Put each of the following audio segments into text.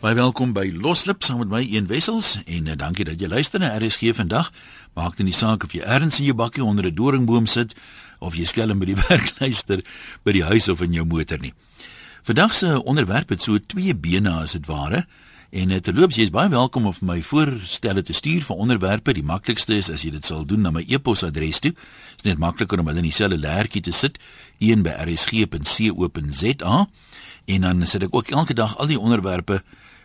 Baie welkom by Loslip saam met my Een Wessels en uh, dankie dat jy luister na RSG vandag. Maak dit nie saak of jy ergens in jou bakkie onder 'n doringboom sit of jy skelm by die werk luister by die huis of in jou motor nie. Vandag se onderwerp het so twee bene as dit ware. En uh, terloops, jy is baie welkom om my voorstelle te stuur vir onderwerpe. Die maklikste is as jy dit sal doen na my e-posadres toe. Dit is net makliker om hulle in dieselfde lêertjie te sit, een by rsg.co.za. En dan sit ek ook elke dag al die onderwerpe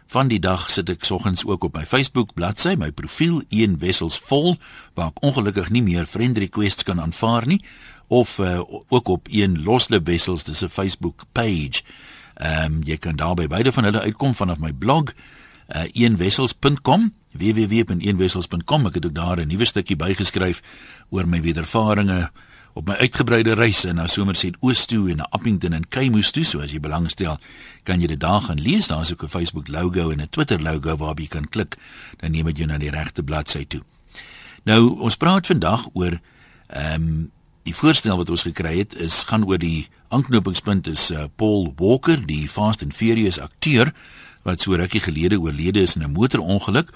Van die dag sit ek soggens ook op my Facebook bladsy, my profiel een wessels vol waar ek ongelukkig nie meer friend requests kan aanvaar nie of uh, ook op een losle wessels dis 'n Facebook page. Ehm um, jy kan daarby beide van hulle uitkom vanaf my blog uh, eenwessels.com www.eenwessels.com ek het ook daar 'n nuwe stukkie bygeskryf oor my wedervarings op my uitgebreide reise na Somerset Oos toe en na Appington en Keimoes toe, so as jy belangstel, kan jy dit daar gaan lees. Daar's ook 'n Facebook logo en 'n Twitter logo waarop jy kan klik, dan neem dit jou na die regte bladsy toe. Nou, ons praat vandag oor ehm um, die voorstel wat ons gekry het is gaan oor die aanknopingspunt is uh, Paul Walker, die Fast and Furious akteur wat so rukkie gelede oorlede is in 'n motorongeluk.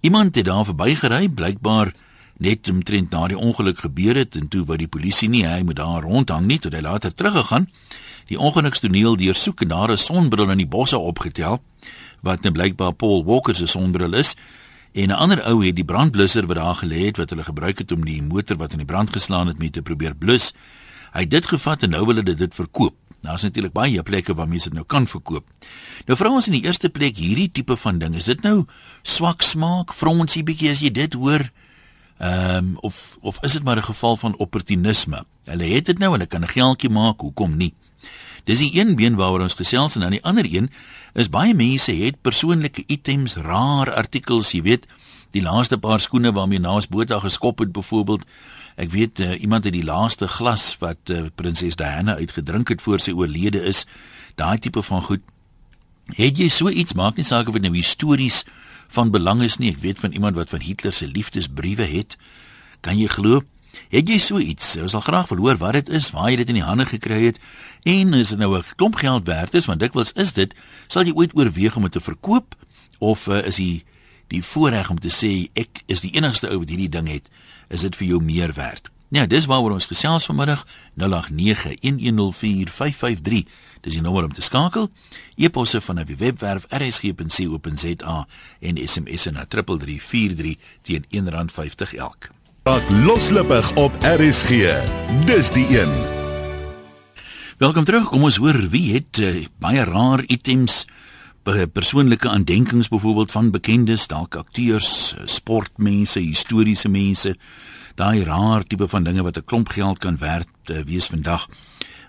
Iemand het daar verbygery, blykbaar net omtrent na die ongeluk gebeur het en toe wat die polisie nie hy moet daar rondhang nie tot hy later teruggegaan die ongelukstoneel deursoek en daar 'n sonbril in die bosse opgetel wat net blykbaar Paul Walker se sonbril is en 'n ander ou het die brandblusser wat daar gelê het wat hulle gebruik het om die motor wat in die brand geslaan het mee te probeer blus hy het dit gevat en nou wil hulle dit verkoop Daar's natuurlik baie plekke waar mense dit nou kan verkoop. Nou vra ons in die eerste plek hierdie tipe van ding, is dit nou swak smaak, fronsie bietjie as jy dit hoor? Ehm um, of of is dit maar 'n geval van opportunisme? Hulle het dit nou en hulle kan 'n geldjie maak, hoekom nie? Dis die een been waaroor ons gesels en dan die ander een is baie mense het persoonlike items, rare artikels, jy weet, die laaste paar skoene waarmee naas Botha geskop het byvoorbeeld. Ek weet uh, iemand het die laaste glas wat uh, prinses Diana uitgedrink het voor sy oorlede is. Daai tipe van goed. Het jy so iets maak nie saak of dit nou histories van belang is nie. Ek weet van iemand wat van Hitler se liefdesbriewe het. Kan jy glo? Het jy so iets? Ons sal graag wil hoor wat dit is, waar jy dit in die hande gekry het en is dit nou 'n klomp geld werd is want dikwels is dit sal jy ooit oorweeg om dit te verkoop of uh, is die die voorreg om te sê ek is die enigste ou wat hierdie ding het, is dit vir jou meer werd? Ja, dis waaroor ons gesels vanmiddag 0891104553. Dis die nommer om te skakel. E-posse van 'n webwerf rsg.co.za en SMS na 3343 teen R1.50 elk. Raak loslippig op RSG. Dis die een. Welkom terug. Kom ons hoor wie het uh, baie raar items persoonlike aandenkings byvoorbeeld van bekendes, dalk akteurs, sportmense, historiese mense, daai raar tipe van dinge wat 'n klomp geld kan werd uh, wees vandag.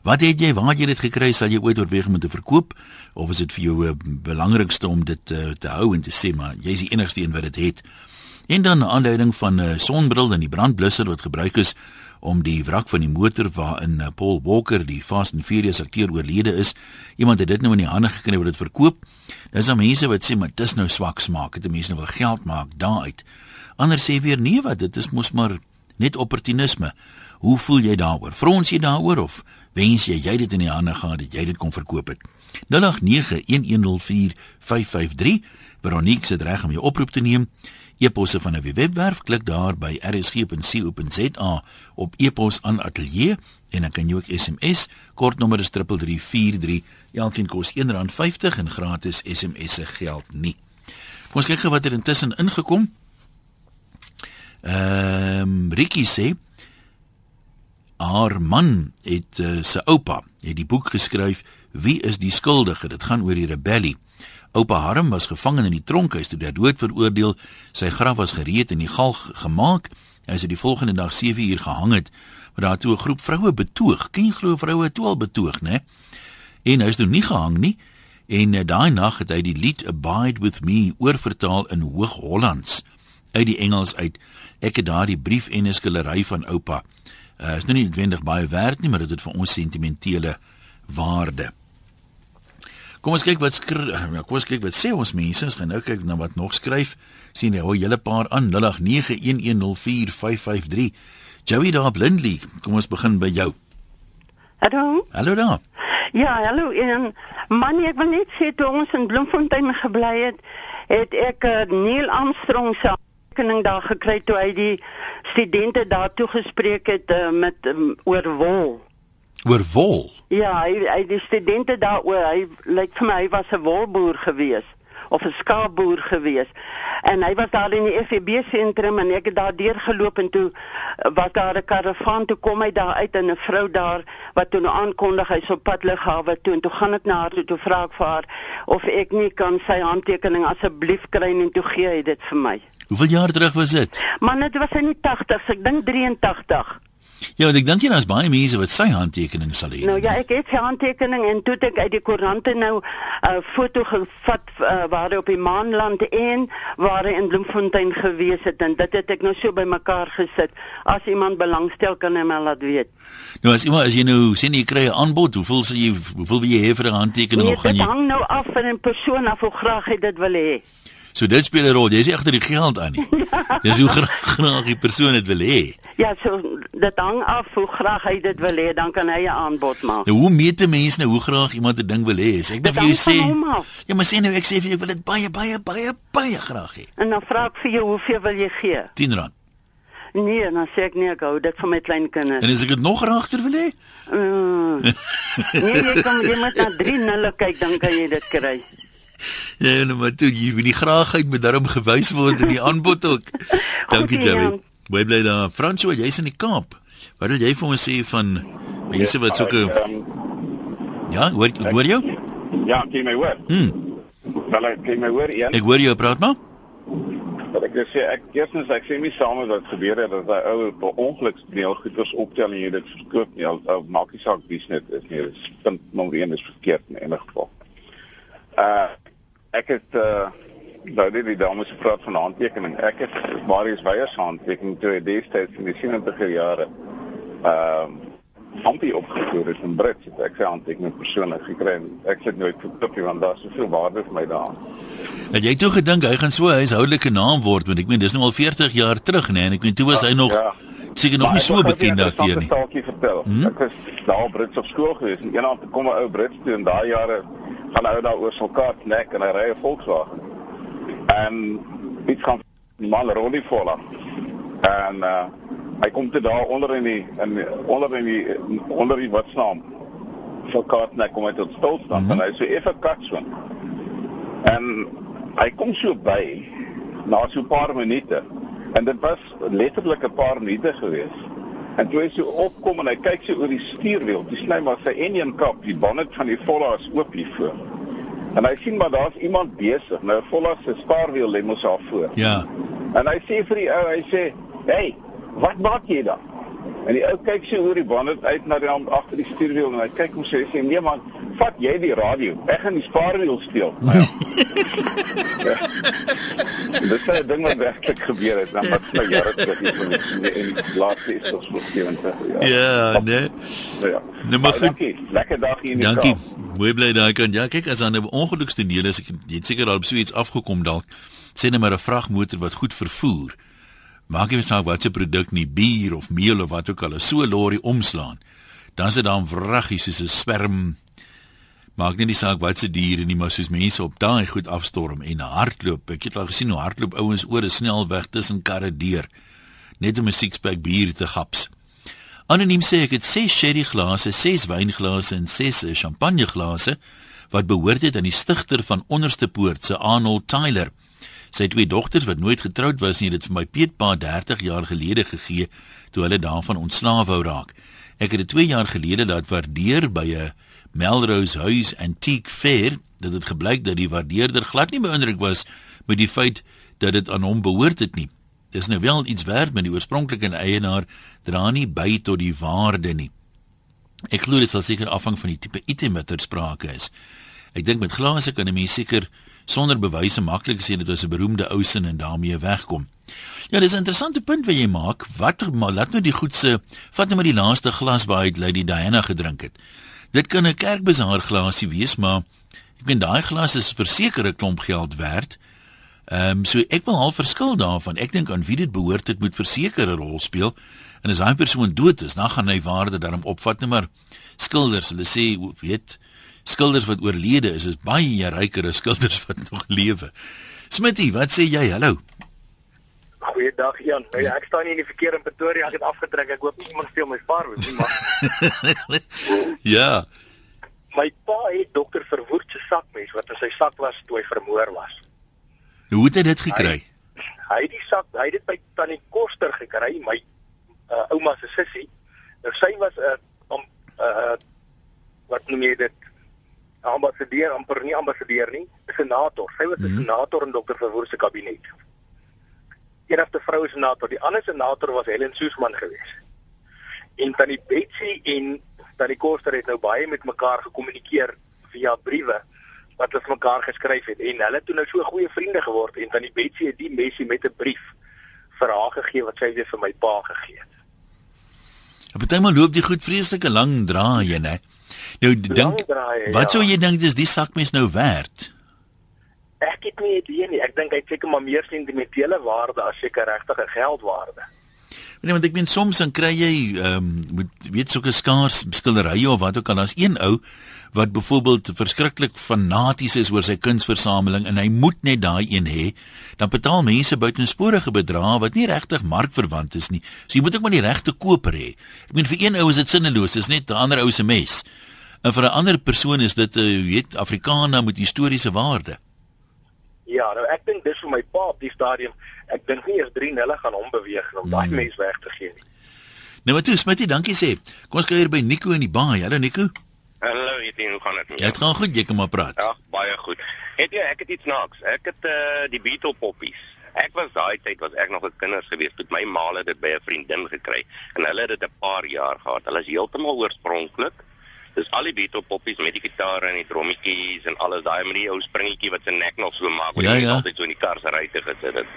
Wat het jy, waar het jy dit gekry? Sal jy ooit oorweeg om dit te verkoop of is dit vir jou uh, belangrikste om dit uh, te hou en te sê maar jy's die enigste een wat dit het? En dan 'n aanduiding van 'n uh, sonbril en die brandblusser wat gebruik is om die wrak van die motor waarin uh, Paul Walker, die Fast and Furious akteur oorlede is. Iemand het dit nou in die hande gekry wat dit verkoop. Dis dan mense wat sê maar dis nou swak smaak. Dit mense nou wil geld maak daaruit. Ander sê weer nee wat dit is mos maar net opportunisme. Hoe voel jy daaroor? Frons jy daaroor of wens jy jy dit in die hande gehad het, jy dit kon verkoop het. 0891104553. Veronique se reg om jou oproep te neem. E-posse van 'n webwerf, klik daar by rsg.co.za op e-pos aan ateljee en dan kan jy ook SMS, kortnommer is 3343. Elkeen kos R1.50 en gratis SMS se geld nie. Kom ons kyk gou wat het intussen ingekom. Ehm um, Ricky sê haar man het uh, sy oupa het die boek geskryf Wie is die skuldige? Dit gaan oor die rebellie. Oupa Harm was gevang in die tronkhuis toe hy dood veroordeel. Sy graf was gereed en die galg gemaak. Hy is die volgende dag 7 uur gehang het, maar daar toe 'n groep vroue betoog. Ken jy glo vroue toe al betoog, né? En hy is toe nie gehang nie. En uh, daai nag het hy die lied Abide with Me oorvertaal in Hoog-Hollands uit die Engels uit. Ek het daardie brief en 'n skillery van oupa uh, is nou nie noodwendig baie werd nie, maar dit het vir ons sentimentele waarde. Kom ons kyk wat skryf, ja, kom ons kyk wat sê ons mense, ons gaan nou kyk na wat nog skryf. sien jy hoe julle paar aan 0891104553. Joey daar blindly. Kom ons begin by jou. Hallo. Hallo daar. Ja, hallo. En man, ek wil net sê toe ons in Bloemfontein gebly het, het ek uh, Neil Armstrong se rekening daar gekry toe hy die studente daartoe gespreek het uh, met um, oor wol. Oor wol. Ja, hy hy die studente daaroor, hy lyk vir my hy was 'n wolboer gewees of 'n skaapboer gewees. En hy was daar in die FEB sentrum en ek het daar deur geloop en toe uh, was daar 'n karavaan toe kom hy daar uit en 'n vrou daar wat toe nou aankondig hy's op pad lughawe toe en toe gaan ek na haar toe toe vra ek vir haar of ek nie kan sy handtekening asseblief kry en toe gee hy dit vir my. Hoeveel jaar terug was dit? Man, dit was in die 80s, ek dink 83. Ja, ek dink jy daar's baie mense wat sy handtekening sal hê. Nou ja, ek het sy handtekening en toe ek uit die koerante nou 'n uh, foto gevat uh, waar hy op die Maanland en waar hy in Bloemfontein gewees het en dit het ek nou so bymekaar gesit. As iemand belangstel kan hy my laat weet. Nou as iemand as jy nou sien jy kry 'n aanbod, hoeveel sal jy hoeveel wil jy hê vir 'n handtekening Nee, of gaan dit jy hang nou af van 'n persoon af hoe graag hy dit wil hê. So dit speel 'n rol. Jy's nie agter die geld aan nie. Dis hoe graag, graag die persoon dit wil hê. Ja, so dit hang af hoe graag hy dit wil hê, dan kan hy 'n aanbod maak. Nou hoe meet 'n mens nou hoe graag iemand 'n ding wil hê? Ek net vir jou sê. Ja, maar sê nou ek sê vir jou ek wil dit baie baie baie baie graag hê. En dan vra ek vir jou hoeveel wil jy gee? R10. Nee, dan sê ek nee, ek hou dit vir my klein kinders. En as ek dit nog graagter wil hê? Mm. nee, jy kom jy moet na 3 nulle kyk dan kan jy dit kry. Ja, nou maar toe jy die graagheid moet daarom gewys word in die aanbod ook. Dankie Jerry. Jan. Bly daar. Fransjo, jy's in die Kaap. Wat wil jy vir ons sê van mense wat soeke Ehm, Ja, hoor hoor jou? ja, kan jy my hoor? Hm. Wel, ek kan jy my hoor een. Ek hoor jou praat maar. Wat ek sê, ek eerstens ek sê nie saam met wat gebeur het dat hy ou op 'n ongeluksdeel goeders optel en jy dit verkoop nie. Al, al maak nie saak wie dit is nie. Dis punt nommer 1 is verkeerd in enige geval. Uh ek het uh nou dit die dames gepraat van handtekening. Ek het Marius Weyers handtekening toe hy destyds in die 70er jare ehm uh, Hampie opgevoer het in Brits. Het ek sy handtekening persoonlik gekry en ek sit nooit verkoop nie want daar's soveel waarde vir my daarin. Het jy toe gedink hy gaan so 'n huishoudelike naam word want ek meen dis nou al 40 jaar terug nê en ek meen toe was hy nog Ja. Seker nog nie ek so bekend vir 'n daarteer nie. interessante staaltjie vertel. Hmm? Ek was daar Brits op skool gewees en eendag toe kom 'n ou Brits toe en daai jare gaan hy daar oor sy kaart nek en hy ry 'n Volkswagen. En iets gaan die man Ronnie volla. En uh hy kom toe daar onder in die in onder in die onder die wat naam sy kaart nek kom hy tot stilstand Mhm. en hy sê effe katswin. En hy kom so by na so 'n paar minute en dit was letterlik 'n paar minute gewees. En toe hy so opkom en hy kyk so oor die stuurwiel, dis sny maar sy enjin kap, die bonnet van die Volla is oop hier voor. En hy sien maar daar's iemand besig. Nou Volla se spaarwiel lê mos daar voor. Ja. En hy sê vir die ou, hy sê, "Hey, wat maak jy dan?" En die ou kyk so oor die bonnet uit na die hand agter die stuurwiel en hy kyk hom sê, hy sê, "Nee man, vat jy die radio. Ek gaan die spaarwiel steel." Nou ja. Dis 'n ding wat werklik gebeur het, dan wat nou jare terug is van in laaste is tot so 70 jaar. Ja, nee. Nou ja. Nou, maar goed. Dankie. Lekker dag hier in die Dankie. Mooi bly daai kan. Ja, kyk as dan 'n ongelukstoneel is, ek het seker al op so iets afgekom dalk. Sê net maar 'n vragmotor wat goed vervoer. Maak nie saak wat se produk nie, bier of meel of wat ook al, is so 'n lorry omslaan. Dan sit daar 'n vraggie soos 'n sperm. Maak nie die saak wat se diere nie, maar soos mense op daai goed afstorm en hardloop. Ek het al gesien hoe hardloop ouens oor 'n snelweg tussen karre deur net om 'n sixpack bier te gaps. Anoniem sê ek het 6 sherry glase, 6 wynglase en 6 champagneglase wat behoort het aan die stigter van Onderste Poort se Arnold Tyler. Sy twee dogters wat nooit getroud was nie, het dit vir my peetpa 30 jaar gelede gegee toe hulle daarvan ontslae wou raak. Ek het dit 2 jaar gelede laat waardeer by 'n Melrose Huis Antique Fair. Dit het gebleik dat die waardeerder glad nie beïndruk was met die feit dat dit aan hom behoort het nie. Dis nou wel iets werd, maar die oorspronklike eienaar dra nie by tot die waarde nie. Ek glo dit sal seker afhang van die tipe item wat ter sprake is. Ek dink met glase kan 'n mens seker sonder bewyse maklik sê dit was 'n beroemde ou sin en daarmee wegkom. Ja, dis 'n interessante punt wat jy maak. Wat maar laat nou die goed se vat nou maar die laaste glas waar hy Lady Diana gedrink het. Dit kan 'n kerkbazaar glasie wees, maar ek meen daai glas is verseker 'n klomp geld werd. Ehm um, so ek wil al verskil daarvan. Ek dink aan wie dit behoort, dit moet verseker 'n rol speel. En as daai persoon dood is, dan gaan hy waarde daarom opvat, net maar skilders, hulle sê, weet, skilders wat oorlede is, is baie ryker as skilders wat nog lewe. Smitty, wat sê jy? Hallo. Goeiedag Jan. Nou ja, ek staan hier in die verkeer in Pretoria. Ek het afgetrek. Ek hoop nie iemand steel my spaarwoes nie, maar ja. my pa het dokter Verwoerd se sakmes wat in sy sak was toe hy vermoor was. Hoe het hy dit gekry? Hy het die sak, hy het dit by tannie Koster gekry, my uh, ouma se sussie. Nou sy was 'n uh, um, uh, wat noem jy dit? Ambassadeur, amper nie ambassadeur nie, senator. Sy was 'n Mhm. senator in dokter Verwoerd se kabinet. Enigste vroue senator, die ander senator was Helen Soesman geweest. En tannie Betsy en tannie Koster het nou baie met mekaar gekommunikeer via briewe wat hulle mekaar geskryf het en hulle het toe nou so goeie vriende geword en tannie Betsy het die messie met 'n brief vir haar gegee wat sy weer vir my pa gegee het. Partymal loop die goed vreeslike lang draaie, né? Nou dink Wat ja. sou jy dink dis die sakmes nou werd? Ek het nie idee nie. Ek dink hy het seker maar meer sentimentele waarde as seker regtige geldwaarde. Nee, want ek meen soms dan kry jy ehm um, moet weet sulke skaars skilderye of wat ook al. Daar's een ou wat byvoorbeeld verskriklik fanaties is oor sy kunsversameling en hy moet net daai een hê, dan betaal mense buitensporige bedrae wat nie regtig markverwant is nie. So jy moet ook maar die regte koper hê. Ek meen vir een ou is dit sinneloos, dis net 'n ander ou se mes. En vir 'n ander persoon is dit 'n uh, weet Afrikaner met historiese waarde. Ja, nou ek dink dis vir my pa op die stadium. Ek dink nie eens 3 nulle gaan hom beweeg om daai Hmm. mens weg te gee nie. Nou maar toe, Smitty, dankie sê. Kom ons kyk hier by Nico in die baai. Hallo Nico. Hallo, Etienne, hoe gaan dit met Jy het gaan goed, jy kan maar praat. Ja, baie goed. Het jy ek het iets naaks. Ek het uh die Beetle poppies. Ek was daai tyd was ek nog 'n kinders gewees toe my ma het dit by 'n vriendin gekry en hulle het dit 'n paar jaar gehad. Hulle is heeltemal oorspronklik. Dis al die Beetle poppies met die gitare en die trommetjies en alles daai met die ou springetjie wat sy nek nog so maak wat Ja, jy ja. altyd so in die kar se ruitte gesit het.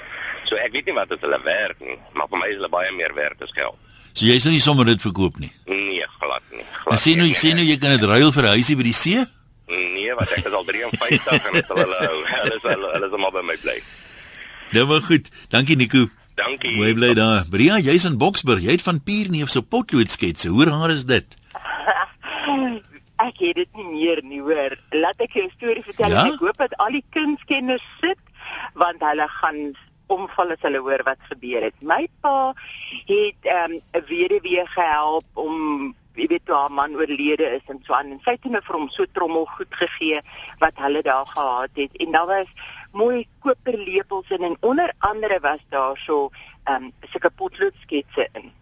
So ek weet nie wat dit hulle werk nie, maar vir my is hulle baie meer werd as geld. So jy sal nie sommer dit verkoop nie. Nee, glad nie. Glad Maar sê nou, sê nou jy kan dit ruil vir 'n huisie by die see? Nee, wat ek is al 53 en hulle. Hulle is hulle, hulle is almal by my bly. Dit was goed. Dankie Nico. Dankie. Mooi bly daar. Bria, jy's in Boksburg. Jy het van Pierneef se potlood sketse. Hoe raar is dit? Ek het dit nie meer nie hoor. Laat ek jou 'n storie vertel. Ja? Ek hoop dat al die kindskenners sit want hulle gaan omval as hulle hoor wat gebeur het. My pa het ehm, 'n um, weduwee gehelp om jy weet toe haar man oorlede is en so aan en sy het nou vir hom so trommel goed gegee wat hulle daar gehad het en daar was mooi koperlepels in en onder andere was daar so ehm um, sulke potloodsketse in.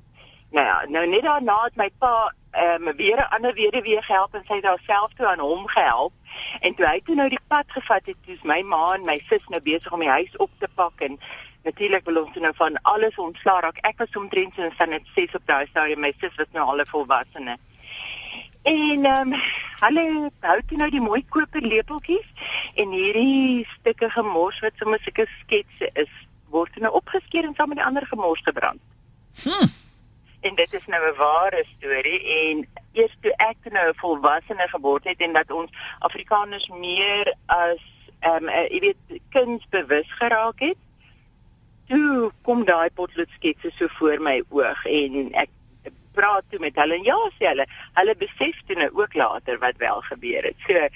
Nou ja, nou net daarna het my pa ehm um, weer 'n ander weduwee gehelp en sy het haarself toe aan hom gehelp. En toe hy toe nou die pad gevat het, toe's my ma en my sus nou besig om die huis op te pak en natuurlik wil ons toe nou van alles ontslaa raak. Ek was omtrent so van net 6 op daai stadium, my sus was nou al 'n volwassene. En ehm um, hulle hou toe nou die mooi koper lepeltjies en hierdie stukke gemors wat sommer sulke sketse is, word toe nou opgeskeer en saam met die ander gemors gebrand. Hm. En dit is nou 'n ware storie en eers toe ek nou 'n volwassene geword het en dat ons Afrikaners meer as ehm um, uh, jy weet kunsbewus geraak het, toe kom daai potloodsketse so voor my oog en ek praat toe met hulle en ja sê hulle hulle besef toe nou ook later wat wel gebeur het. So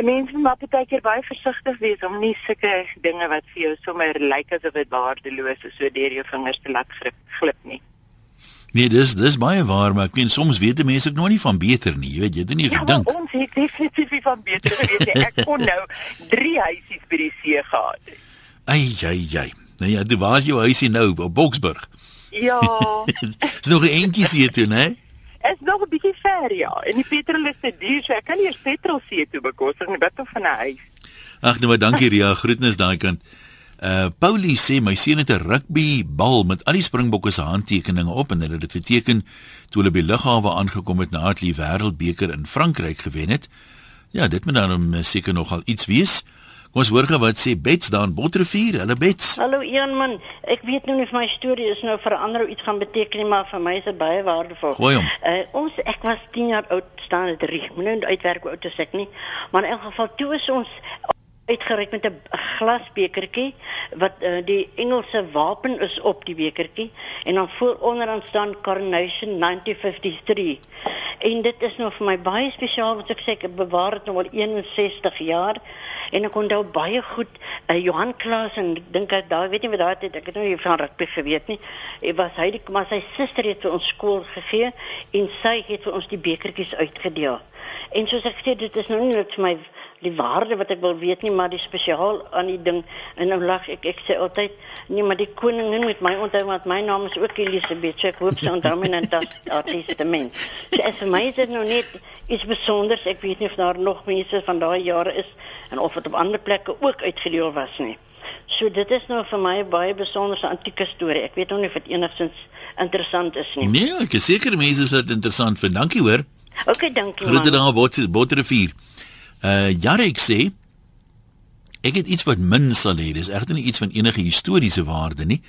'n mens moet maar baie keer baie versigtig wees om nie sulke dinge wat vir jou sommer lyk asof dit waardeloos is so deur jou vingers te laat glip, glip nie. Nee, dis dis baie waar, maar ek meen soms weet mense ook nog nie van beter nie. Jy weet, jy het nie Ja, gedink. maar ons het definitief nie van beter geweet nie. Ek kon nou 3 huisies by die see gehad. het. Ai ai ai. Nou ja, dit was jou huisie nou op Boksburg. Ja, Dis nog 'n entjie see toe, né? is nog 'n bietjie ver ja. En die petrol is te duur, so ek kan nie eers petrol see toe bekostig nie, wat of van 'n huis. Ag nee, maar dankie Ria, groetnis daai kant. Uh Paulie sê my seun het 'n rugbybal met al die Springbokke se handtekeninge op en hulle het dit geteken toe hulle by lughawe aangekom het na die wêreldbeker in Frankryk gewen het. Ja, dit moet dan uh, seker nogal iets wees. Kom ons hoor gou wat sê Bets daar in Botrivier. Hulle Bets. Hallo Ian man, ek weet nou nie of my storie is nou vir ander iets gaan beteken nie, maar vir my is dit baie waardevol. Gooi hom. Uh, ons ek was 10 jaar oud, staan dit reg. Moenie nou uitwerk hoe oud is ek nie. Maar in elk geval toe is ons uitgereik met 'n glasbekertjie wat uh, die Engelse wapen is op die bekertjie en dan voor onderaan staan Coronation 1953. En dit is nou vir my baie spesiaal want ek sê ek bewaar dit nou al 61 jaar en ek onthou baie goed uh, Johan Klaas en ek dink ek daai weet nie wat daai het ek het nou nie van rugby geweet nie. Hy was hy die maar sy suster het vir ons skool gegee en sy het vir ons die bekertjies uitgedeel. En soos ek sê dit is nou nie net vir my die waarde wat ek wil weet nie, maar die spesiaal aan die ding. En nou lag ek, ek sê altyd, nee, maar die koningin moet my onthou want my naam is ook Elisabeth. So ek hoop sy onthou my net as testament. So as vir my is dit nou net iets besonders. Ek weet nie of daar nog mense van daai jare is en of dit op ander plekke ook uitgedeel was nie. So dit is nou vir my 'n baie besondere antieke storie. Ek weet nog nie of dit enigstens interessant is nie. Nee, ek is seker mense sal dit interessant vind. Dankie hoor. OK, dankie Groete man. daar Bot Botrivier. Uh Jarek sê ek het iets wat min sal hê. Dis egter nie iets van enige historiese waarde nie.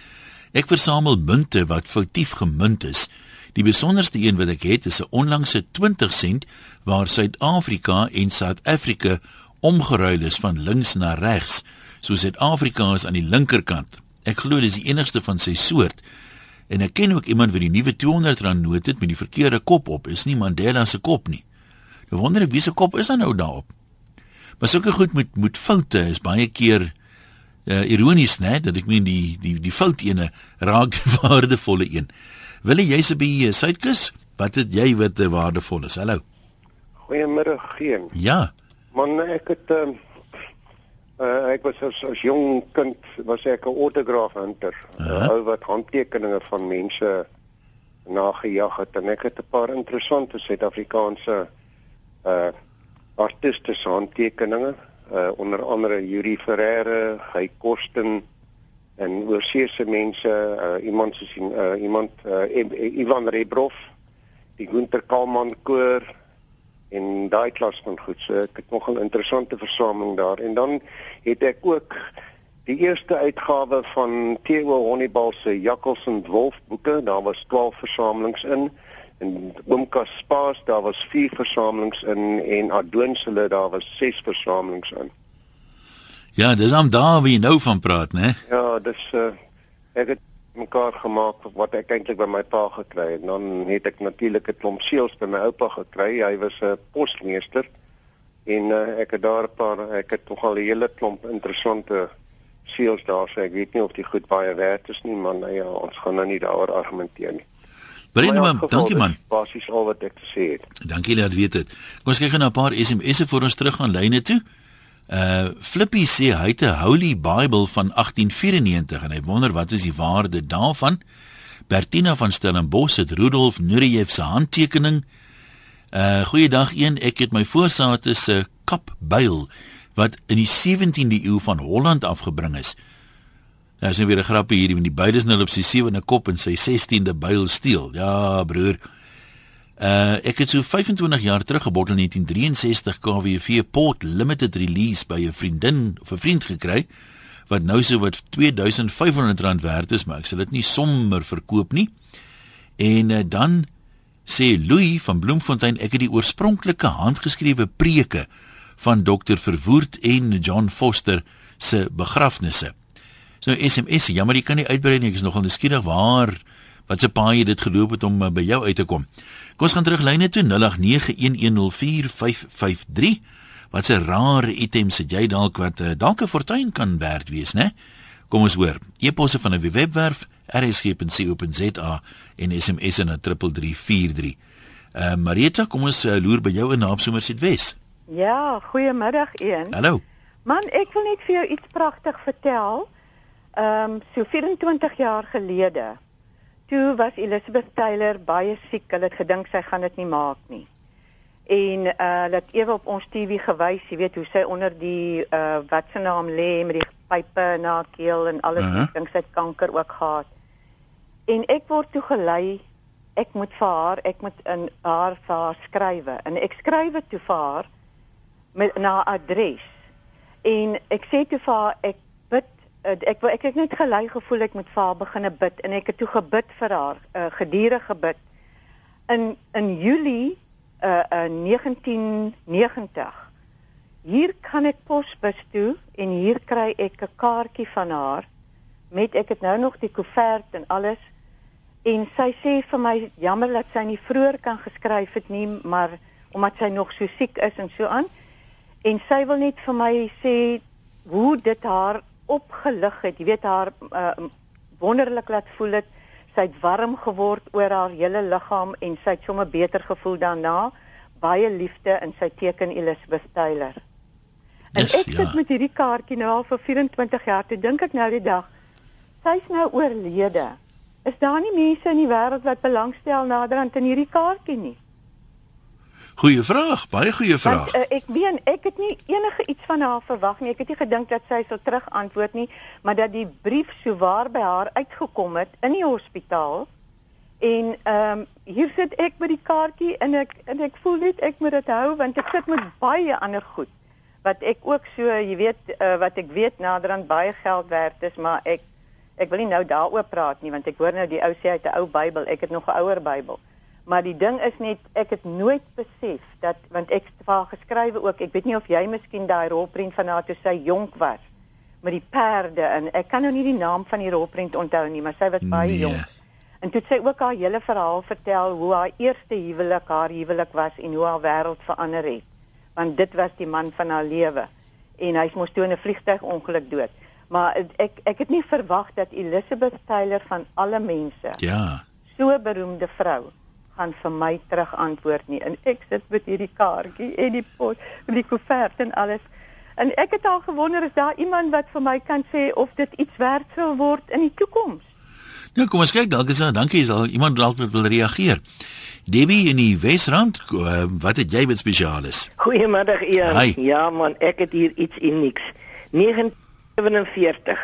Ek versamel munte wat foutief gemunt is. Die besonderste een wat ek het is 'n onlangse 20 sent waar Suid-Afrika en Suid-Afrika omgeruil is van links na regs. So Suid-Afrika is aan die linkerkant. Ek glo dis die enigste van sy soort. En ek ken ook iemand wat die nuwe 200 rand noot het met die verkeerde kop op. Is nie Mandela se kop nie. Ek wonder wie se kop is dan nou daarop. Maar sulke goed met met foute is baie keer uh, ironies, né, dat ek meen die die die fout ene raak die waardevolle een. Wil jy se by Suidkus? Wat het jy wat uh, waardevol is? Hallo. Goeiemiddag, geen. Ja. Man, ek het ehm uh, uh, ek was as, as jong kind was ek 'n autograph hunter. Uh Aha. -huh. Ou wat handtekeninge van mense nagejag het en ek het 'n paar interessante Suid-Afrikaanse uh artiste se handtekeninge, uh onder andere Yuri Ferreira, Guy Kosten en oorseese mense, uh iemand soos uh iemand uh Ivan Rebrov, die Gunter Kalman koor en daai klas van goed. So ek het nog 'n interessante versameling daar. En dan het ek ook die eerste uitgawe van Theo Honeybal se Jakkals en Wolf boeke. Daar was 12 versamelings in. En Oom Kaspaas, daar was 4 versamelings in en Adoonsele, daar was 6 versamelings in. Ja, dis aan daar wie nou van praat, né? Ja, dis uh, ek het mekaar gemaak wat ek eintlik by my pa gekry het. Dan het ek natuurlik 'n klomp seels by my oupa gekry. Hy was 'n posmeester en uh, ek het daar 'n paar ek het nogal 'n hele klomp interessante seels daar. So ek weet nie of die goed baie werd is nie, maar nou ja, ons gaan nou nie daaroor argumenteer nie. Bring Maar in man, dankie man. Basies al wat ek te sê het. Dankie dat weet dit. Kom ons kyk gou na 'n paar SMS'e voor ons terug aan lyne toe. Uh Flippy sê hy het 'n Holy Bible van 1894 en hy wonder wat is die waarde daarvan. Bertina van Stellenbosch het Rudolf Nureyev se handtekening. Uh goeiedag een, ek het my voorsaate se kapbuil wat in die 17de eeu van Holland afgebring is. Nou is nou weer 'n grappie hierdie met die beide is nou op sy sewende kop en sy 16de buil steel. Ja, broer. Uh ek het so 25 jaar terug gebottel in 1963 KWV Port Limited release by 'n vriendin of 'n vriend gekry wat nou so wat 2500 rand werd is, maar ek sal dit nie sommer verkoop nie. En uh, dan sê Louis van Bloemfontein ek het die oorspronklike handgeskrewe preke van Dr Verwoerd en John Foster se begrafnisse. So nou SMS, jammer jy kan nie uitbrei nie, ek is nogal nuuskierig waar wat se paai dit geloop het om uh, by jou uit te kom. Kom ons gaan terug lyne toe 0891104553. Wat 'n rare items het jy dalk wat uh, dalk 'n fortuin kan werd wees, né? Kom ons hoor. E-posse van 'n webwerf rsg.co.za en SMS na 3343. Uh Marita, kom ons uh, loer by jou in Naapsomer Suidwes. Ja, goeiemiddag een. Hallo. Man, ek wil net vir jou iets pragtig vertel. Ehm um, so 24 jaar gelede. Toe was Elizabeth Taylor baie siek. Hulle het gedink sy gaan dit nie maak nie. En uh hulle het ewe op ons TV gewys, jy weet hoe sy onder die uh wat se naam lê met die pype na haar keel en alles. Uh Uh -huh. -huh. Dink sy het kanker ook gehad. En ek word toe gelei ek moet vir haar, ek moet in haar vir haar skrywe. En ek skryf dit toe vir haar met na adres. En ek sê toe vir haar ek ek wil ek het net gelei gevoel ek moet vir haar begine bid en ek het toe gebid vir haar, uh, gedurende gebid. In in Julie uh, uh 1990 hier kan ek posbus toe en hier kry ek 'n kaartjie van haar met ek het nou nog die koevert en alles en sy sê vir my jammer dat sy nie vroeër kan geskryf het nie maar omdat sy nog so siek is en so aan en sy wil net vir my sê hoe dit haar opgelig het jy weet haar uh, wonderlik laat voel het sy het warm geword oor haar hele liggaam en sy het sommer beter gevoel daarna baie liefde en sy teken Elizabeth Taylor En Yes, ek sit ja. met hierdie kaartjie nou al vir 24 jaar. Toe dink ek nou die dag, sy's nou oorlede. Is daar nie mense in die wêreld wat belangstel naderhand in hierdie kaartjie nie? Goeie vraag, baie goeie vraag. Want uh, ek meen, ek het nie enige iets van haar verwag nie. Ek het nie gedink dat sy sou terug antwoord nie, maar dat die brief so waar by haar uitgekom het in die hospitaal. En ehm um, hier sit ek met die kaartjie en ek en ek voel net ek moet dit hou want ek sit met baie ander goed wat ek ook so, jy weet, uh, wat ek weet naderhand baie geld werd is, maar ek ek wil nie nou daaroor praat nie want ek hoor nou die ou sê uit 'n ou Bybel, ek het nog 'n ouer Bybel. Maar die ding is net ek het nooit besef dat want ek het vir haar geskrywe ook, ek weet nie of jy miskien daai rolprent van haar toe sy jonk was met die perde en ek kan nou nie die naam van die rolprent onthou nie, maar sy was baie Nee. jonk. En toe het sy ook haar hele verhaal vertel hoe haar eerste huwelik haar huwelik was en hoe haar wêreld verander het. Want dit was die man van haar lewe en hy's mos toe in 'n vliegtuigongeluk dood. Maar ek ek het nie verwag dat Elizabeth Taylor van alle mense, Ja. so beroemde vrou, gaan vir my terug antwoord nie. En ek sit met hierdie kaartjie en die pos, die koevert en alles. En ek het al gewonder is daar iemand wat vir my kan sê of dit iets werd sal word in die toekoms. Nou kom ons kyk dalk is daar dankie is al iemand dalk wat wil reageer. Debbie in die Wesrand, uh, wat het jy met spesialis? Goeiemiddag Ian. Hi. Ja man, ek het hier iets unieks. 1947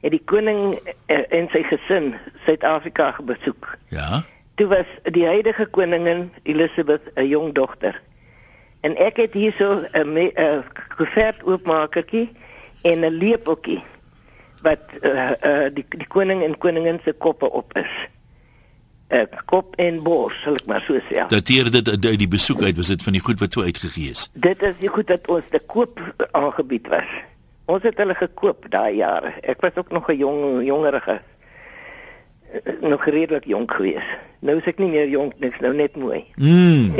het die koning eh, en sy gesin Suid-Afrika besoek. Ja. Toe was die huidige koningin Elizabeth 'n jong dogter. En ek het hierso 'n me- 'n koevert oopmakertjie en 'n lepeltjie wat uh, uh, die die koning en koningin se koppe op is. 'n Kop en bors, sal ek maar so sê. Dateer dit uit die besoek uit, was dit van die goed wat toe uitgegee is. Dit is die goed dat ons te koop aangebied was. Ons het hulle gekoop daai jare. Ek was ook nog 'n jong jongerige eh, nog redelik jonk geweest. Nou is ek nie meer jonk, niks nou net mooi. Mm.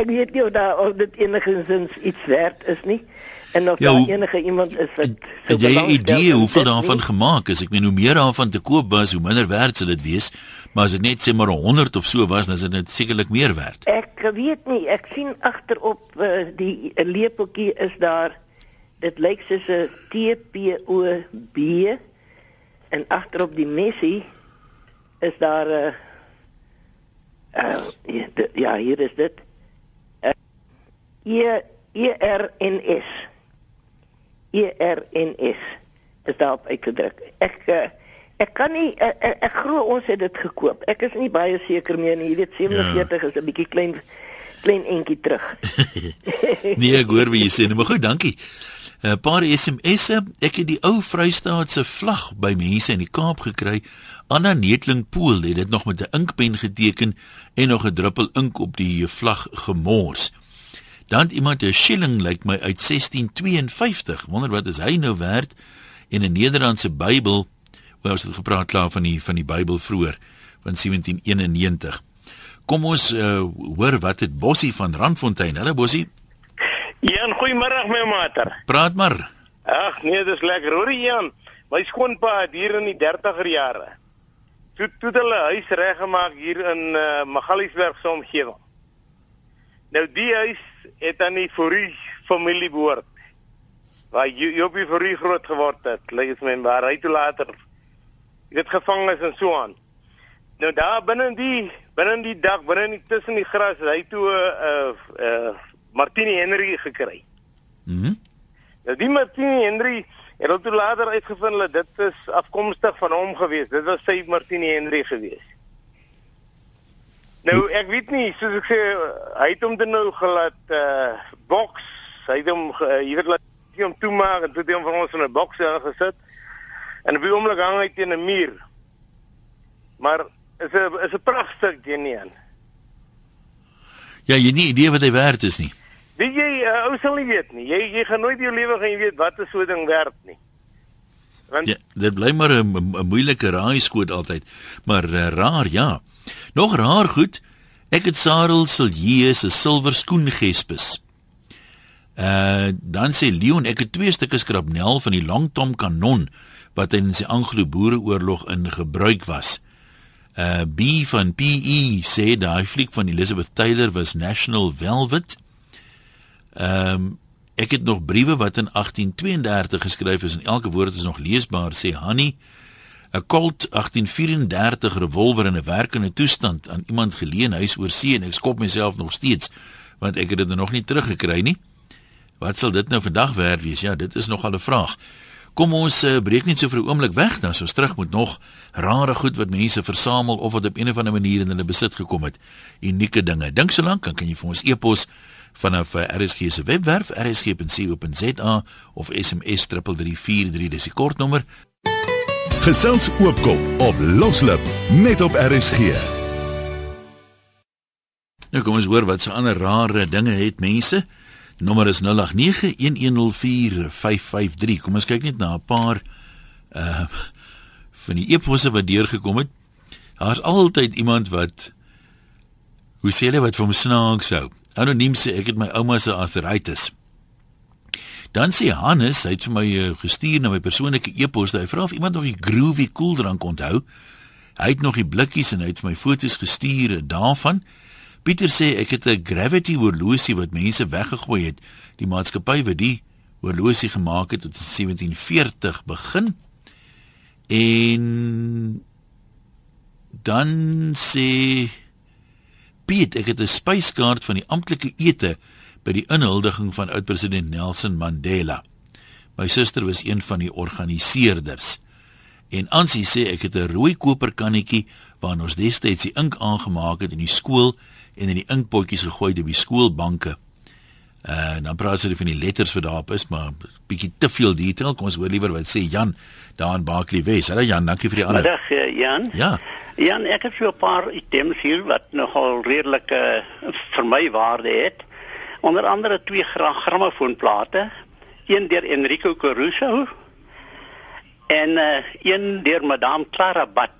ek weet nie of daar of dit enigins iets werd is nie. En of Ja, daar enige iemand is wat Het jy 'n idee hoeveel daarvan nie? gemaak is? Ek meen hoe meer daarvan te koop was, hoe minder werd sal dit wees. Maar as dit net sê maar 100 of so was, dan is dit net sekerlik meer werd. Ek weet nie, ek sien agterop uh, die uh, lepeltjie is daar. Dit lyk soos 'n T P O B en agterop die messie is daar 'n uh, uh, ja, hier is dit. Uh, E E R N S. E R N S is daarop uitgedruk. Ek uh, ek kan nie ek, ek, ek glo ons het dit gekoop. Ek is nie baie seker meer nie. Jy weet 47 ja. is 'n bietjie klein klein entjie terug. Nee, ek hoor wat jy sê, maar goed, dankie. 'n Paar SMS'e. Ek het die ou Vrystaatse vlag by mense in die Kaap gekry. Anna Netling Pool het dit nog met 'n inkpen geteken en nog 'n druppel ink op die vlag gemors. Dan het iemand 'n shilling lyk my uit 1652. Wonder wat is hy nou werd? En 'n Nederlandse Bybel. Wel ons het gepraat klaar van die van die Bybel vroeër van 1791. Kom ons uh, hoor wat het Bossie van Randfontein. Hallo Bossie. Jan, goeiemôre my mater. Praat maar. Ag nee, dis lekker. Hoor jy Jan, my skoonpa het hier in die 30er jare. Toe toe hulle huis reggemaak hier in uh, Magaliesberg se omgewing. Nou die huis het aan die Fourie familie behoort. Waar Jo- Jopie Fourie groot geword het. Lyk dit my waar hy toe later dit gevang is en so aan. Nou daar binne die binne die dak, binne die tussen die gras, hy toe 'n uh, uh, Martini Henry gekry. Mhm. Nou die Martini Henry het hulle toe later uitgevind dat dit is afkomstig van hom gewees. Dit was sy Martini Henry gewees. Nou ek weet nie, soos ek sê, hy het hom dan nou gelaat uh boks. Hy het hom uh, jy weet laat hom toemaak en toe het hy hom vir ons in 'n boks daar gesit. En op die oomblik hang hy teen 'n muur. Maar is 'n is 'n pragtstuk geneen. Ja, jy nie idee wat hy werd is nie. Weet jy, uh, ou sal nie weet nie. Jy jy gaan nooit jou lewe gaan weet wat 'n so ding werd nie. Want ja, dit bly maar 'n 'n moeilike raaiskoot altyd. Maar uh, raar, ja. Nog raar goed. Ek het Sarel Silje se silwer skoengespes. Uh dan sê Leon ek het twee stukke skrapnel van die Longtom kanon wat in die Anglo-Boereoorlog in gebruik was. Uh B van PE sê daai fliek van Elizabeth Taylor was National Velvet. Ehm um, ek het nog briewe wat in 1832 geskryf is en elke woord is nog leesbaar sê Hanny. 'n Colt 1834 revolver in 'n werkende toestand aan iemand geleen huis oor see en ek skop myself nog steeds want ek het dit nog nie teruggekry nie. Wat sal dit nou vandag werd wees? Ja, dit is nogal 'n vraag. Kom ons uh, breek net so vir 'n oomblik weg dan so terug moet nog rare goed wat mense versamel of wat op een of ander manier in hulle besit gekom het. Unieke dinge. Dink so lank dan kan jy vir ons e-pos vanaf uh, RSG se webwerf rsg.co.za of SMS 3343 dis die kortnommer. Gesels oopkop op Loslip net op RSG. Nou kom ons hoor wat se ander rare dinge het mense. Nommer is 0891104553. Kom ons kyk net na 'n paar uh van die eposse wat deurgekom het. Daar's altyd iemand wat hoe sê hulle wat vir hom snaaks hou. Anoniem sê ek het my ouma se arthritis. Dan sê Hannes, hy het vir my uh, gestuur na my persoonlike e-pos, hy vra of iemand nog die groovy koeldrank onthou. Hy het nog die blikkies en hy het vir my foto's gestuur daarvan. Pieter sê ek het 'n gravity horlosie wat mense weggegooi het. Die maatskappy wat die horlosie gemaak het, het in 1740 begin. En dan sê Piet, ek het 'n spyskaart van die amptelike ete by die inhuldiging van oud-president Nelson Mandela. My suster was een van die organiseerders. En Ansie sê ek het 'n rooi koperkannetjie waarin ons destyds die ink aangemaak het in die skool en in die inkpotjies gegooi op die skoolbanke. En dan praat hulle van die letters wat daarop is, maar bietjie te veel detail. Kom ons hoor liewer wat sê Jan daar in Barkley Wes. Hallo Jan, dankie vir die ander. Middag eh, Jan. Ja. Jan, ek het so 'n paar items hier wat nogal redelik uh, vir my waarde het. Onder andere twee grammofoonplate, een deur Enrico Caruso en uh, een deur Madame Clara Bat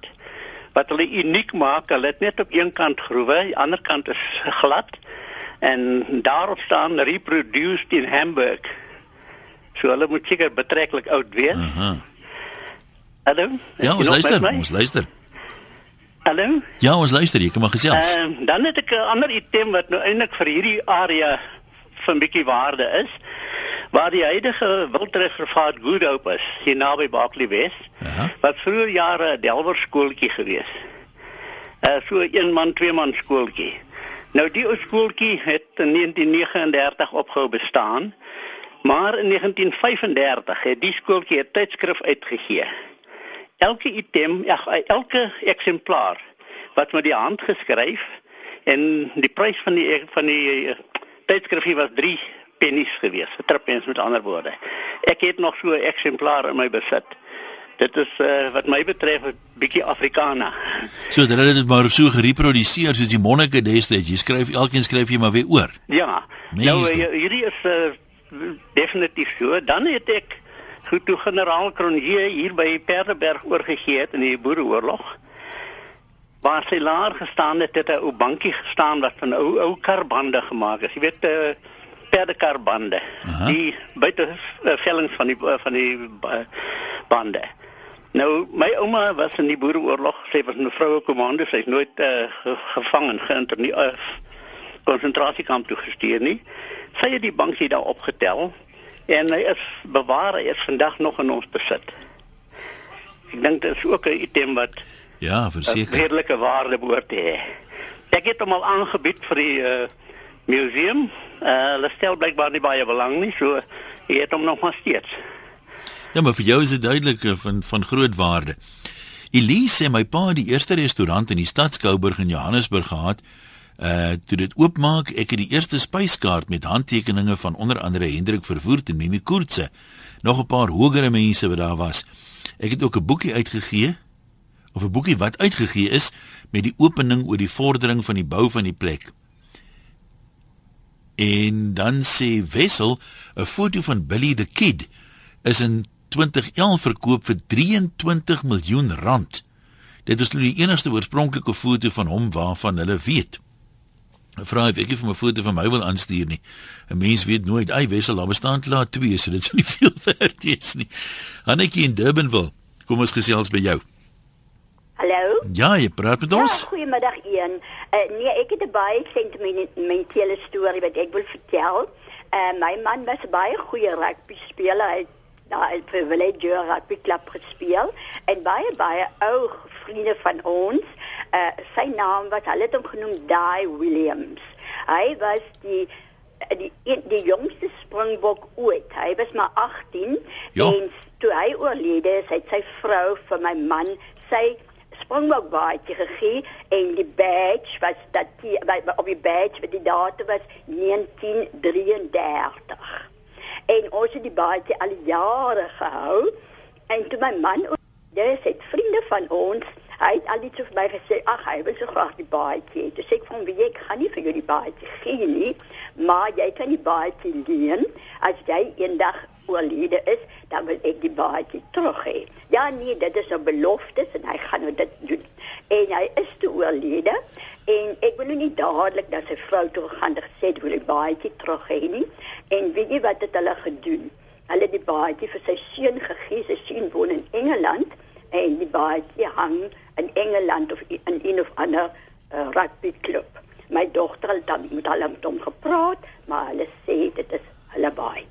wat hulle uniek maak. Hulle het net op een kant groewe, die ander kant is glad en daarop staan reproduced in Hamburg. So hulle moet seker betreklik oud wees. Aha. Hallo? Ja, ons luister, ons luister. Hallo? Ja, ons luister, jy kan maar gesels. Ehm uh, dan het ek 'n ander item wat nou eintlik vir hierdie area van bietjie waarde is waar die huidige wildreservaat Good Hope is, hier naby Barkley Wes. Wat vroeër jare 'n Delwer skooltjie gewees. Uh so 'n een man, twee man skooltjie. Nou die ou skooltjie het in 1939 opgehou bestaan. Maar in 1935 het die skooltjie 'n tydskrif uitgegee. Elke item, ja, elke eksemplaar wat met die hand geskryf en die prys van die van die tydskrifie was 3 pennies gewees, 'n trippens met ander woorde. Ek het nog so 'n eksemplaar in my besit. Dit is uh, wat my betref 'n bietjie Afrikaana. So hulle dit maar so gereproduseer soos die monnike destyds. Jy skryf elkeen skryf jy maar weer oor. Ja. Nou uh, hierdie is uh, definitief so. Dan het ek goed toe generaal Cronje hier by Perdeberg oorgegee het in die Boereoorlog. Waar sy laer gestaan het, het 'n ou bankie gestaan wat van ou ou karbande gemaak is. Jy weet uh, perdekarbande. Die buite uh, vellings van die uh, van die uh, bande. Nou my ouma was in die Boereoorlog, sy was 'n vroue komando, sy is nooit uh, gevang en geïnterneer uh, konsentrasiekamp toe gestuur nie. Sy het die bankie daar opgetel en hy is bewaar, hy is vandag nog in ons besit. Ek dink dit is ook 'n item wat Ja, verseker. Redelike waarde behoort te hê. Ek het hom al aangebied vir die uh, museum. Uh, hulle stel blykbaar nie baie belang nie, so jy het hom nog maar steeds. Ja, maar vir jou is dit duidelik eh, van van groot waarde. Elise sê my pa het die eerste restaurant in die stad Skouburg in Johannesburg gehad. Uh toe dit oopmaak, ek het die eerste spyskaart met handtekeninge van onder andere Hendrik Verwoerd en Mimi Koortse. Nog 'n paar hogere mense wat daar was. Ek het ook 'n boekie uitgegee of 'n boekie wat uitgegee is met die opening oor die vordering van die bou van die plek. En dan sê Wessel 'n foto van Billy the Kid is in 2011 verkoop vir 23 miljoen rand. Dit is nou die enigste oorspronklike foto van hom waarvan hulle weet. Vra of ek vir 'n foto van my wil aanstuur nie. 'n Mens weet nooit. Ai Wessel, daar bestaan klaar twee, so dit sou nie veel werd wees nie. Hannetjie in Durbanville. Kom ons gesels by jou. Hallo? Ja, jy praat met ons. Ja, goeiemiddag een. Uh, nee, ek het 'n baie sentimentele storie wat ek wil vertel. Uh, my man was baie goeie rugby speler. Hy het die Village Rugby Club gespeel en baie baie ou vriende van ons. Uh, sy naam was hulle het hom genoem Dai Williams. Hy was die die die jongste springbok ooit. Hy was maar 18 ja. en toe hy oorlede is, het sy vrou vir my man sy springbok baadjie gegee en die badge was dat die op die badge met die datum was 1933. En ons het die baadjie al jare gehou en toe my man dis het vriende van ons Hy het al iets vir my gesê, ag hy wil so graag die baadjie. Dis ek van wie ek gaan nie vir jou die baadjie gee nie, maar jy kan die baadjie leen as jy eendag oorlede is, dan wil ek die baadjie terug hê. Ja nee, dit is 'n belofte en hy gaan nou dit doen. En hy is toe oorlede en ek wil nou nie dadelik na sy vrou toe gaan en gesê wil die baadjie terug hê nie. En weet jy wat het hulle gedoen? Hulle het die baadjie vir sy seun gegee. Sy seun woon in Engeland en die baadjie hang in Engeland of in een of ander uh, rugby klub. My dogter het dan met hulle met hom gepraat, maar hulle sê dit is hulle baadjie.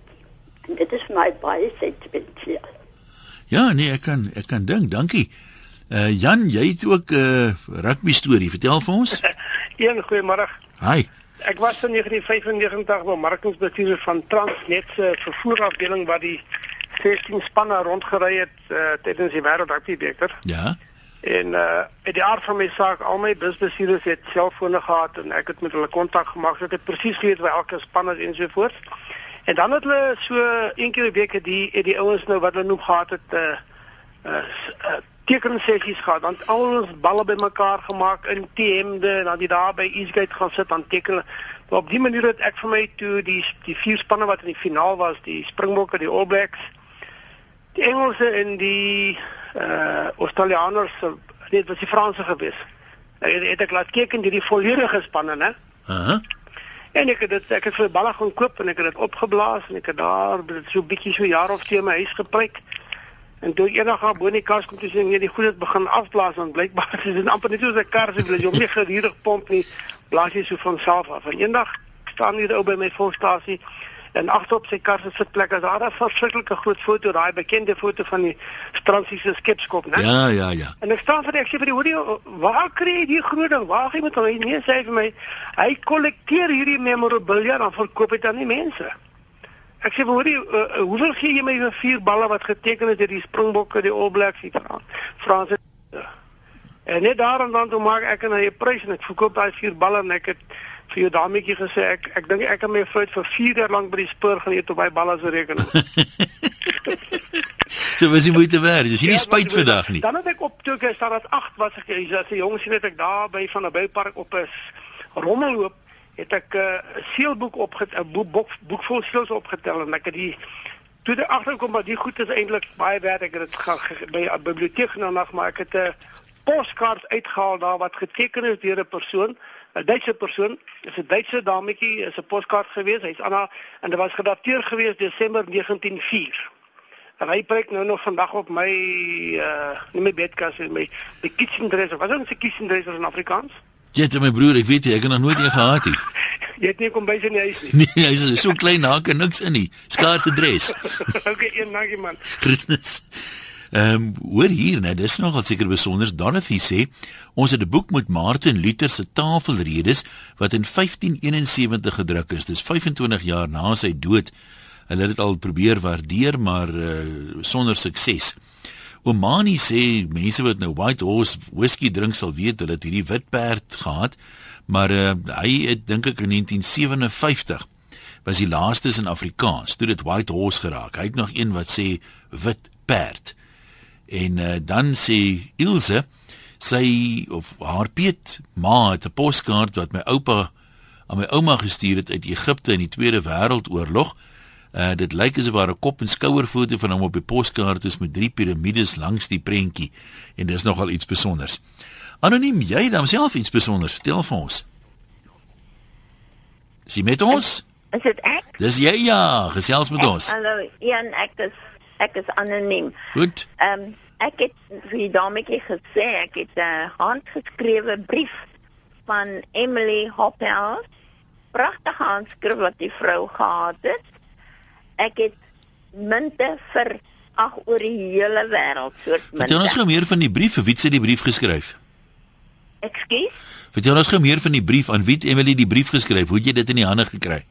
En dit is my baie sentimenteel. Ja, nee, ek kan ek kan dink. Dankie. Uh Jan, jy het ook 'n uh, rugby storie. Vertel vir ons. Een goeiemôre. Hi. Ek was in 1995 bemarkingsbestuurder van Transnet se vervoerafdeling waar die 16 spanne rondgery het uh, tydens die wêreld rugby beker. Ja. En uh uit die aard van my saak, al my busbestuurders het selfone gehad en ek het met hulle kontak gemaak. Ek het presies geweet waar elke span is en so voort. En dan het hulle so een keer 'n week die die ouens nou wat hulle noem gehad het uh uh, uh tekensessies gehad. Dan al ons balle bymekaar gemaak in TM'de en dan die daar by Eastgate gaan sit aan teken. Maar op die manier het ek vir my toe die die vier spanne wat in die finaal was, die Springbokke, die All Blacks, die Engelse en die uh Australiërs, dit was die Franse gewees. Ek het, het ek laat kyk in die volledige spanne, né? Uh -huh. En ek het dit ek het vir balle gaan koop en ek het dit opgeblaas en ek het daar dit so bietjie so jaar of twee my huis gepreek. En toe eendag gaan bo in die kas kom toe sê nee, die goed het begin afblaas want blykbaar is dit amper net soos 'n kar se wil jy hom nie gedurig pomp nie, blaas jy so van self af. En eendag staan hier ou by my volstasie en agterop sy kar se sitplek is daar 'n verskriklike groot foto, daai bekende foto van die Fransiese skepskop, né? Ja, ja, ja. En ek staan vir ek sê vir die hoorie, waar kry jy die groot ding? Waar gaan jy met hom? Nee, sê hy vir my, hy kollekteer hierdie memorabilia en verkoop dit aan die mense. Ek sê hoorie, uh, uh, hoeveel gee jy my vir vier balle wat geteken is deur die Springbokke, die All Blacks, die Franse En net daar en dan toe maak ek 'n eie prys en ek verkoop daai vier balle en ek het vir jou dametjie gesê ek ek dink ek kan my vrou vir 4 jaar lank by die spoor gaan eet op my balle se rekening. so was jy moeite werd. Dis nie ja, spyt vandag nie. Dan het ek op toe ek staan dat 8 was ek as 'n jong sien het ek daar by van 'n boupark op 'n rommelloop het ek 'n uh, seelboek op 'n boek, boek boek vol seels opgetel en ek het die toe die agterkom maar die goed is eintlik baie werd ek het dit gaan by 'n biblioteek genoem maar ek het 'n poskaart uitgehaal daar wat geteken is deur 'n persoon 'n Duitse persoon, is 'n Duitse dametjie, is 'n poskaart gewees. Hy's Anna en dit was gedateer gewees Desember 1904. En hy preek nou nog vandag op my uh nie my bedkas en my my kitchen dresser. Wat is 'n kitchen dresser in Afrikaans? Jy het my broer, ek weet jy, ek het nog nooit een gehad nie. jy het nie kom by sy huis nie. Nee, hy is so klein, kan niks in nie. Skaars adres. okay, een dankie man. Groetnis. Ehm um, hoor hier, nou dis nogal seker besonder. Donathy sê ons het 'n boek met Martin Luther se tafelredes wat in 1571 gedruk is. Dis 25 jaar na sy dood. Hulle het dit al probeer waardeer, maar uh, sonder sukses. Omani sê mense wat nou White Horse whisky drink sal weet hulle het hierdie wit perd gehad, maar uh, hy het dink ek in 1957 was die laaste in Afrikaans toe dit White Horse geraak. Hy het nog een wat sê wit perd. En uh, dan sê Ilse sy of haar Piet ma het 'n poskaart wat my oupa aan my ouma gestuur het uit Egipte in die Tweede Wêreldoorlog. Uh dit lyk asof daar 'n kop en skouer foto van hom op die poskaart is met drie piramides langs die prentjie en dis nogal iets spesiaals. Anoniem, jy dan self iets spesiaals, vertel vir ons. Sy met ons? Is dit ek? Dis jy ja, gesels met ons. Hallo, Ian, ek is ek is anoniem. Goed. Ehm um, ek het vir dametjie gesê ek het 'n handgeskrewe brief van Emily Hoppel. Pragtige handskrif wat die vrou gehad het. Ek het munte vir ag oor die hele wêreld soort munte. Vertel ons gou meer van die brief, wie het sy die brief geskryf? Ekskuus? Vertel ons gou meer van die brief aan wie het Emily die brief geskryf? Hoe het jy dit in die hande gekry?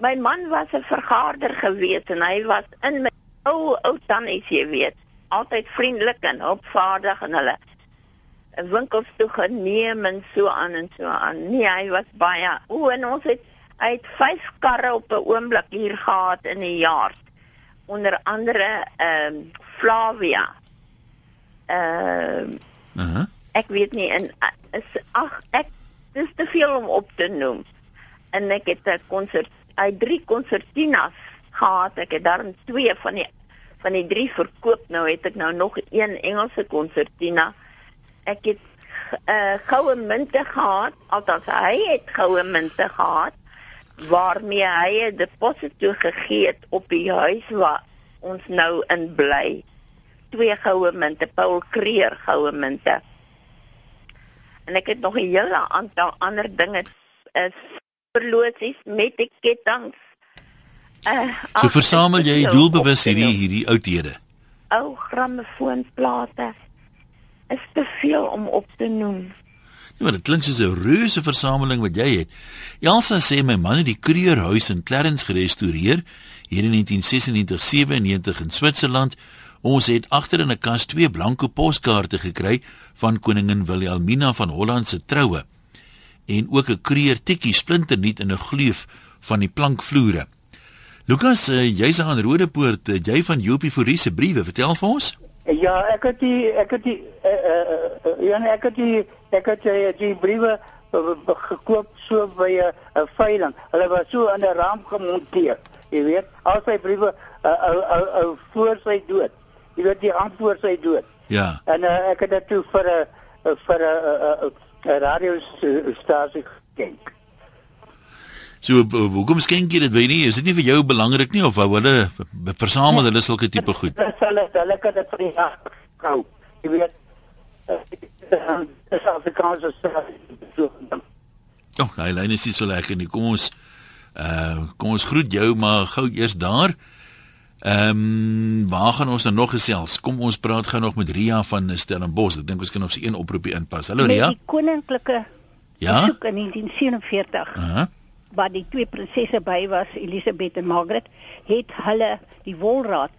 My man was 'n vergaarder gewees en hy was in my ou ou tannies, jy weet, altyd vriendelik en opvaardig en hulle winkels toe geneem en so aan en so aan. Nee, hy was baie. O, en ons het hy het vyf karre op 'n oomblik hier gehad in 'n jaar. Onder andere ehm um, Flavia. Ehm uh, uh -huh. ek weet nie en is ag ek dis te veel om op te noem. En ek het 'n konsert, hy drie konsertinas gehad. Ek het daarin twee van die van die drie verkoop. Nou het ek nou nog een Engelse konsertina. Ek het uh, goue munte gehad. Althans hy het goue munte gehad waarmee hy 'n deposit gegee het op die huis waar ons nou in bly. Twee goue munte, Paul Creer goue munte. En ek het nog 'n hele aantal ander dinge is verlosies met kettinge. Uh, so versamel jy doelbewus hierdie hierdie oudhede. Ou grammofoonplate is te veel om op te noem. Ja, maar dit klink soos 'n reuse versameling wat jy het. Elsa sê my man het die Kreurhuis in Clarence gerestoreer hier in 1996-97 in Switserland. Ons het agter in 'n kas twee blanko poskaarte gekry van koningin Wilhelmina van Holland se troue en ook 'n Kreur tikkie splinternuut in 'n gleuf van die plankvloere. Lukas, uh, jy's aan Rodepoort, uh, jy van Jopie Fourie se briewe, vertel vir ons. Ja, ek het die ek het die uh, uh, ja, ek het die ek het die, die briewe gekoop so by 'n uh, veiling. Hulle was so aan 'n raam gemonteer. Jy weet, al sy briewe uh, ou ou ou voor sy dood. Jy weet die antwoord sy dood. Ja. En uh, ek het dit toe vir 'n uh, vir 'n uh, uh, radiostasie geskenk. So hoekom skenk jy dit weet nie? Is dit nie vir jou belangrik nie of wou hulle versamel hulle sulke tipe goed? Hulle hulle kan dit vir die gou. Jy weet dis Afrikaans as so. Ja, oh, hy lyn is nie so lekker nie. Kom ons uh kom ons groet jou maar gou eers daar. Ehm um, waar gaan ons dan nog gesels? Kom ons praat gou nog met Ria van Stellenbosch. Ek dink ons kan nog se een oproepie inpas. Hallo Ria. Met die koninklike Ja. besoek in 1947. Uh -huh. Waar die twee prinsesse by was, Elisabeth en Margaret, het hulle die wolraad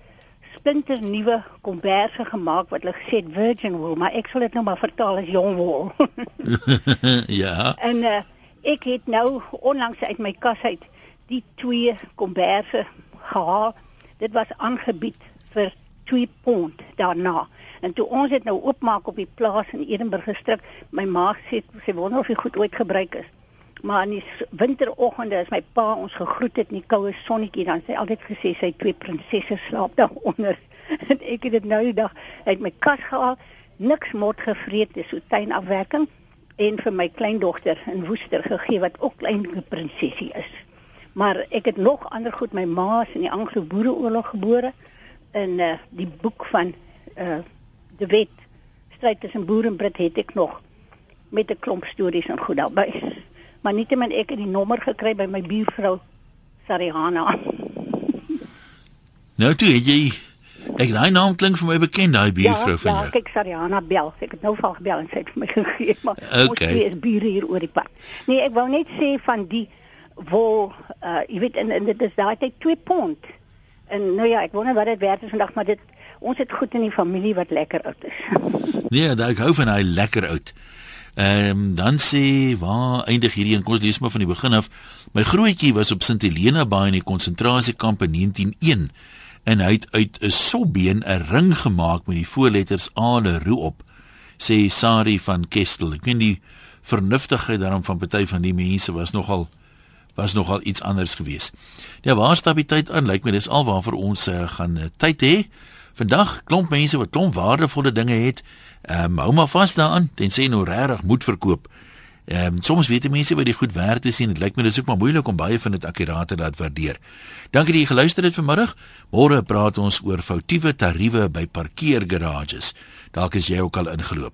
splinter nuwe komberse gemaak wat hulle gesê het virgin wool, maar ek sal dit nou maar vertaal as jong wol. ja. En uh, ek het nou onlangs uit my kas uit die twee komberse gehaal. Dit was aangebied vir 2 pond daarna. En toe ons dit nou oopmaak op die plaas in Edinburgh gestrik, my ma sê sy wonder of dit goed ooit gebruik is. Maar in die winteroggende as my pa ons gegroet het in die koue sonnetjie, dan sê altyd gesê sy twee prinsesse slaap daaronder. En ek het dit nou die dag uit my kas gehaal, niks mot gevreet, dis so tuinafwerking en vir my kleindogter in Woester gegee wat ook klein prinsesie is. Maar ek het nog ander goed, my ma is in die Anglo-Boereoorlog gebore in uh, die boek van uh De Wet stryd tussen boer en Brit het ek nog met 'n klomp stories en goed daarbey. Maar nietemin ek het die nommer gekry by my buurvrou Sarihana. Nou toe het jy ek daai naam klink vir my bekend, daai buurvrou ja, van ja, jou. kyk Sarihana bel. Ek het nou van gebel en sy het vir my gegee, maar Okay. ons twee is bure hier oor die pad. Nee, ek wou net sê van die wol uh jy weet en, en dit is daai tyd 2 pond. En nou ja, ek wonder wat dit werd is vandag, maar dit ons het goed in die familie wat lekker oud is. Nee, daai ek hou van daai lekker oud. Ehm dan sê waar eindig hierdie en kom ons lees maar van die begin af. My grootjie was op Sint Helena Baai in die konsentrasiekamp in 1901 en hy het uit 'n sobbeen 'n ring gemaak met die voorletters A en Roo op, sê Sari van Kestel. Ek weet die vernuftigheid daarom van party van die mense was nogal was nogal iets anders geweest. Ja, waar stabiliteit aan lyk my dis alwaar ons uh, gaan uh, tyd hê. Vandag klomp mense wat klomp waardevolle dinge het. Ehm um, hou maar vas daaraan, tensy nou regtig moet verkoop. Ehm um, soms weet mense wat die goed werd is en dit lyk my dis ook maar moeilik om baie van dit akkuraat te laat waardeer. Dankie dat jy geluister het vanmiddag. Môre praat ons oor foutiewe tariewe by parkeergarages. Dalk is jy ook al ingeloop.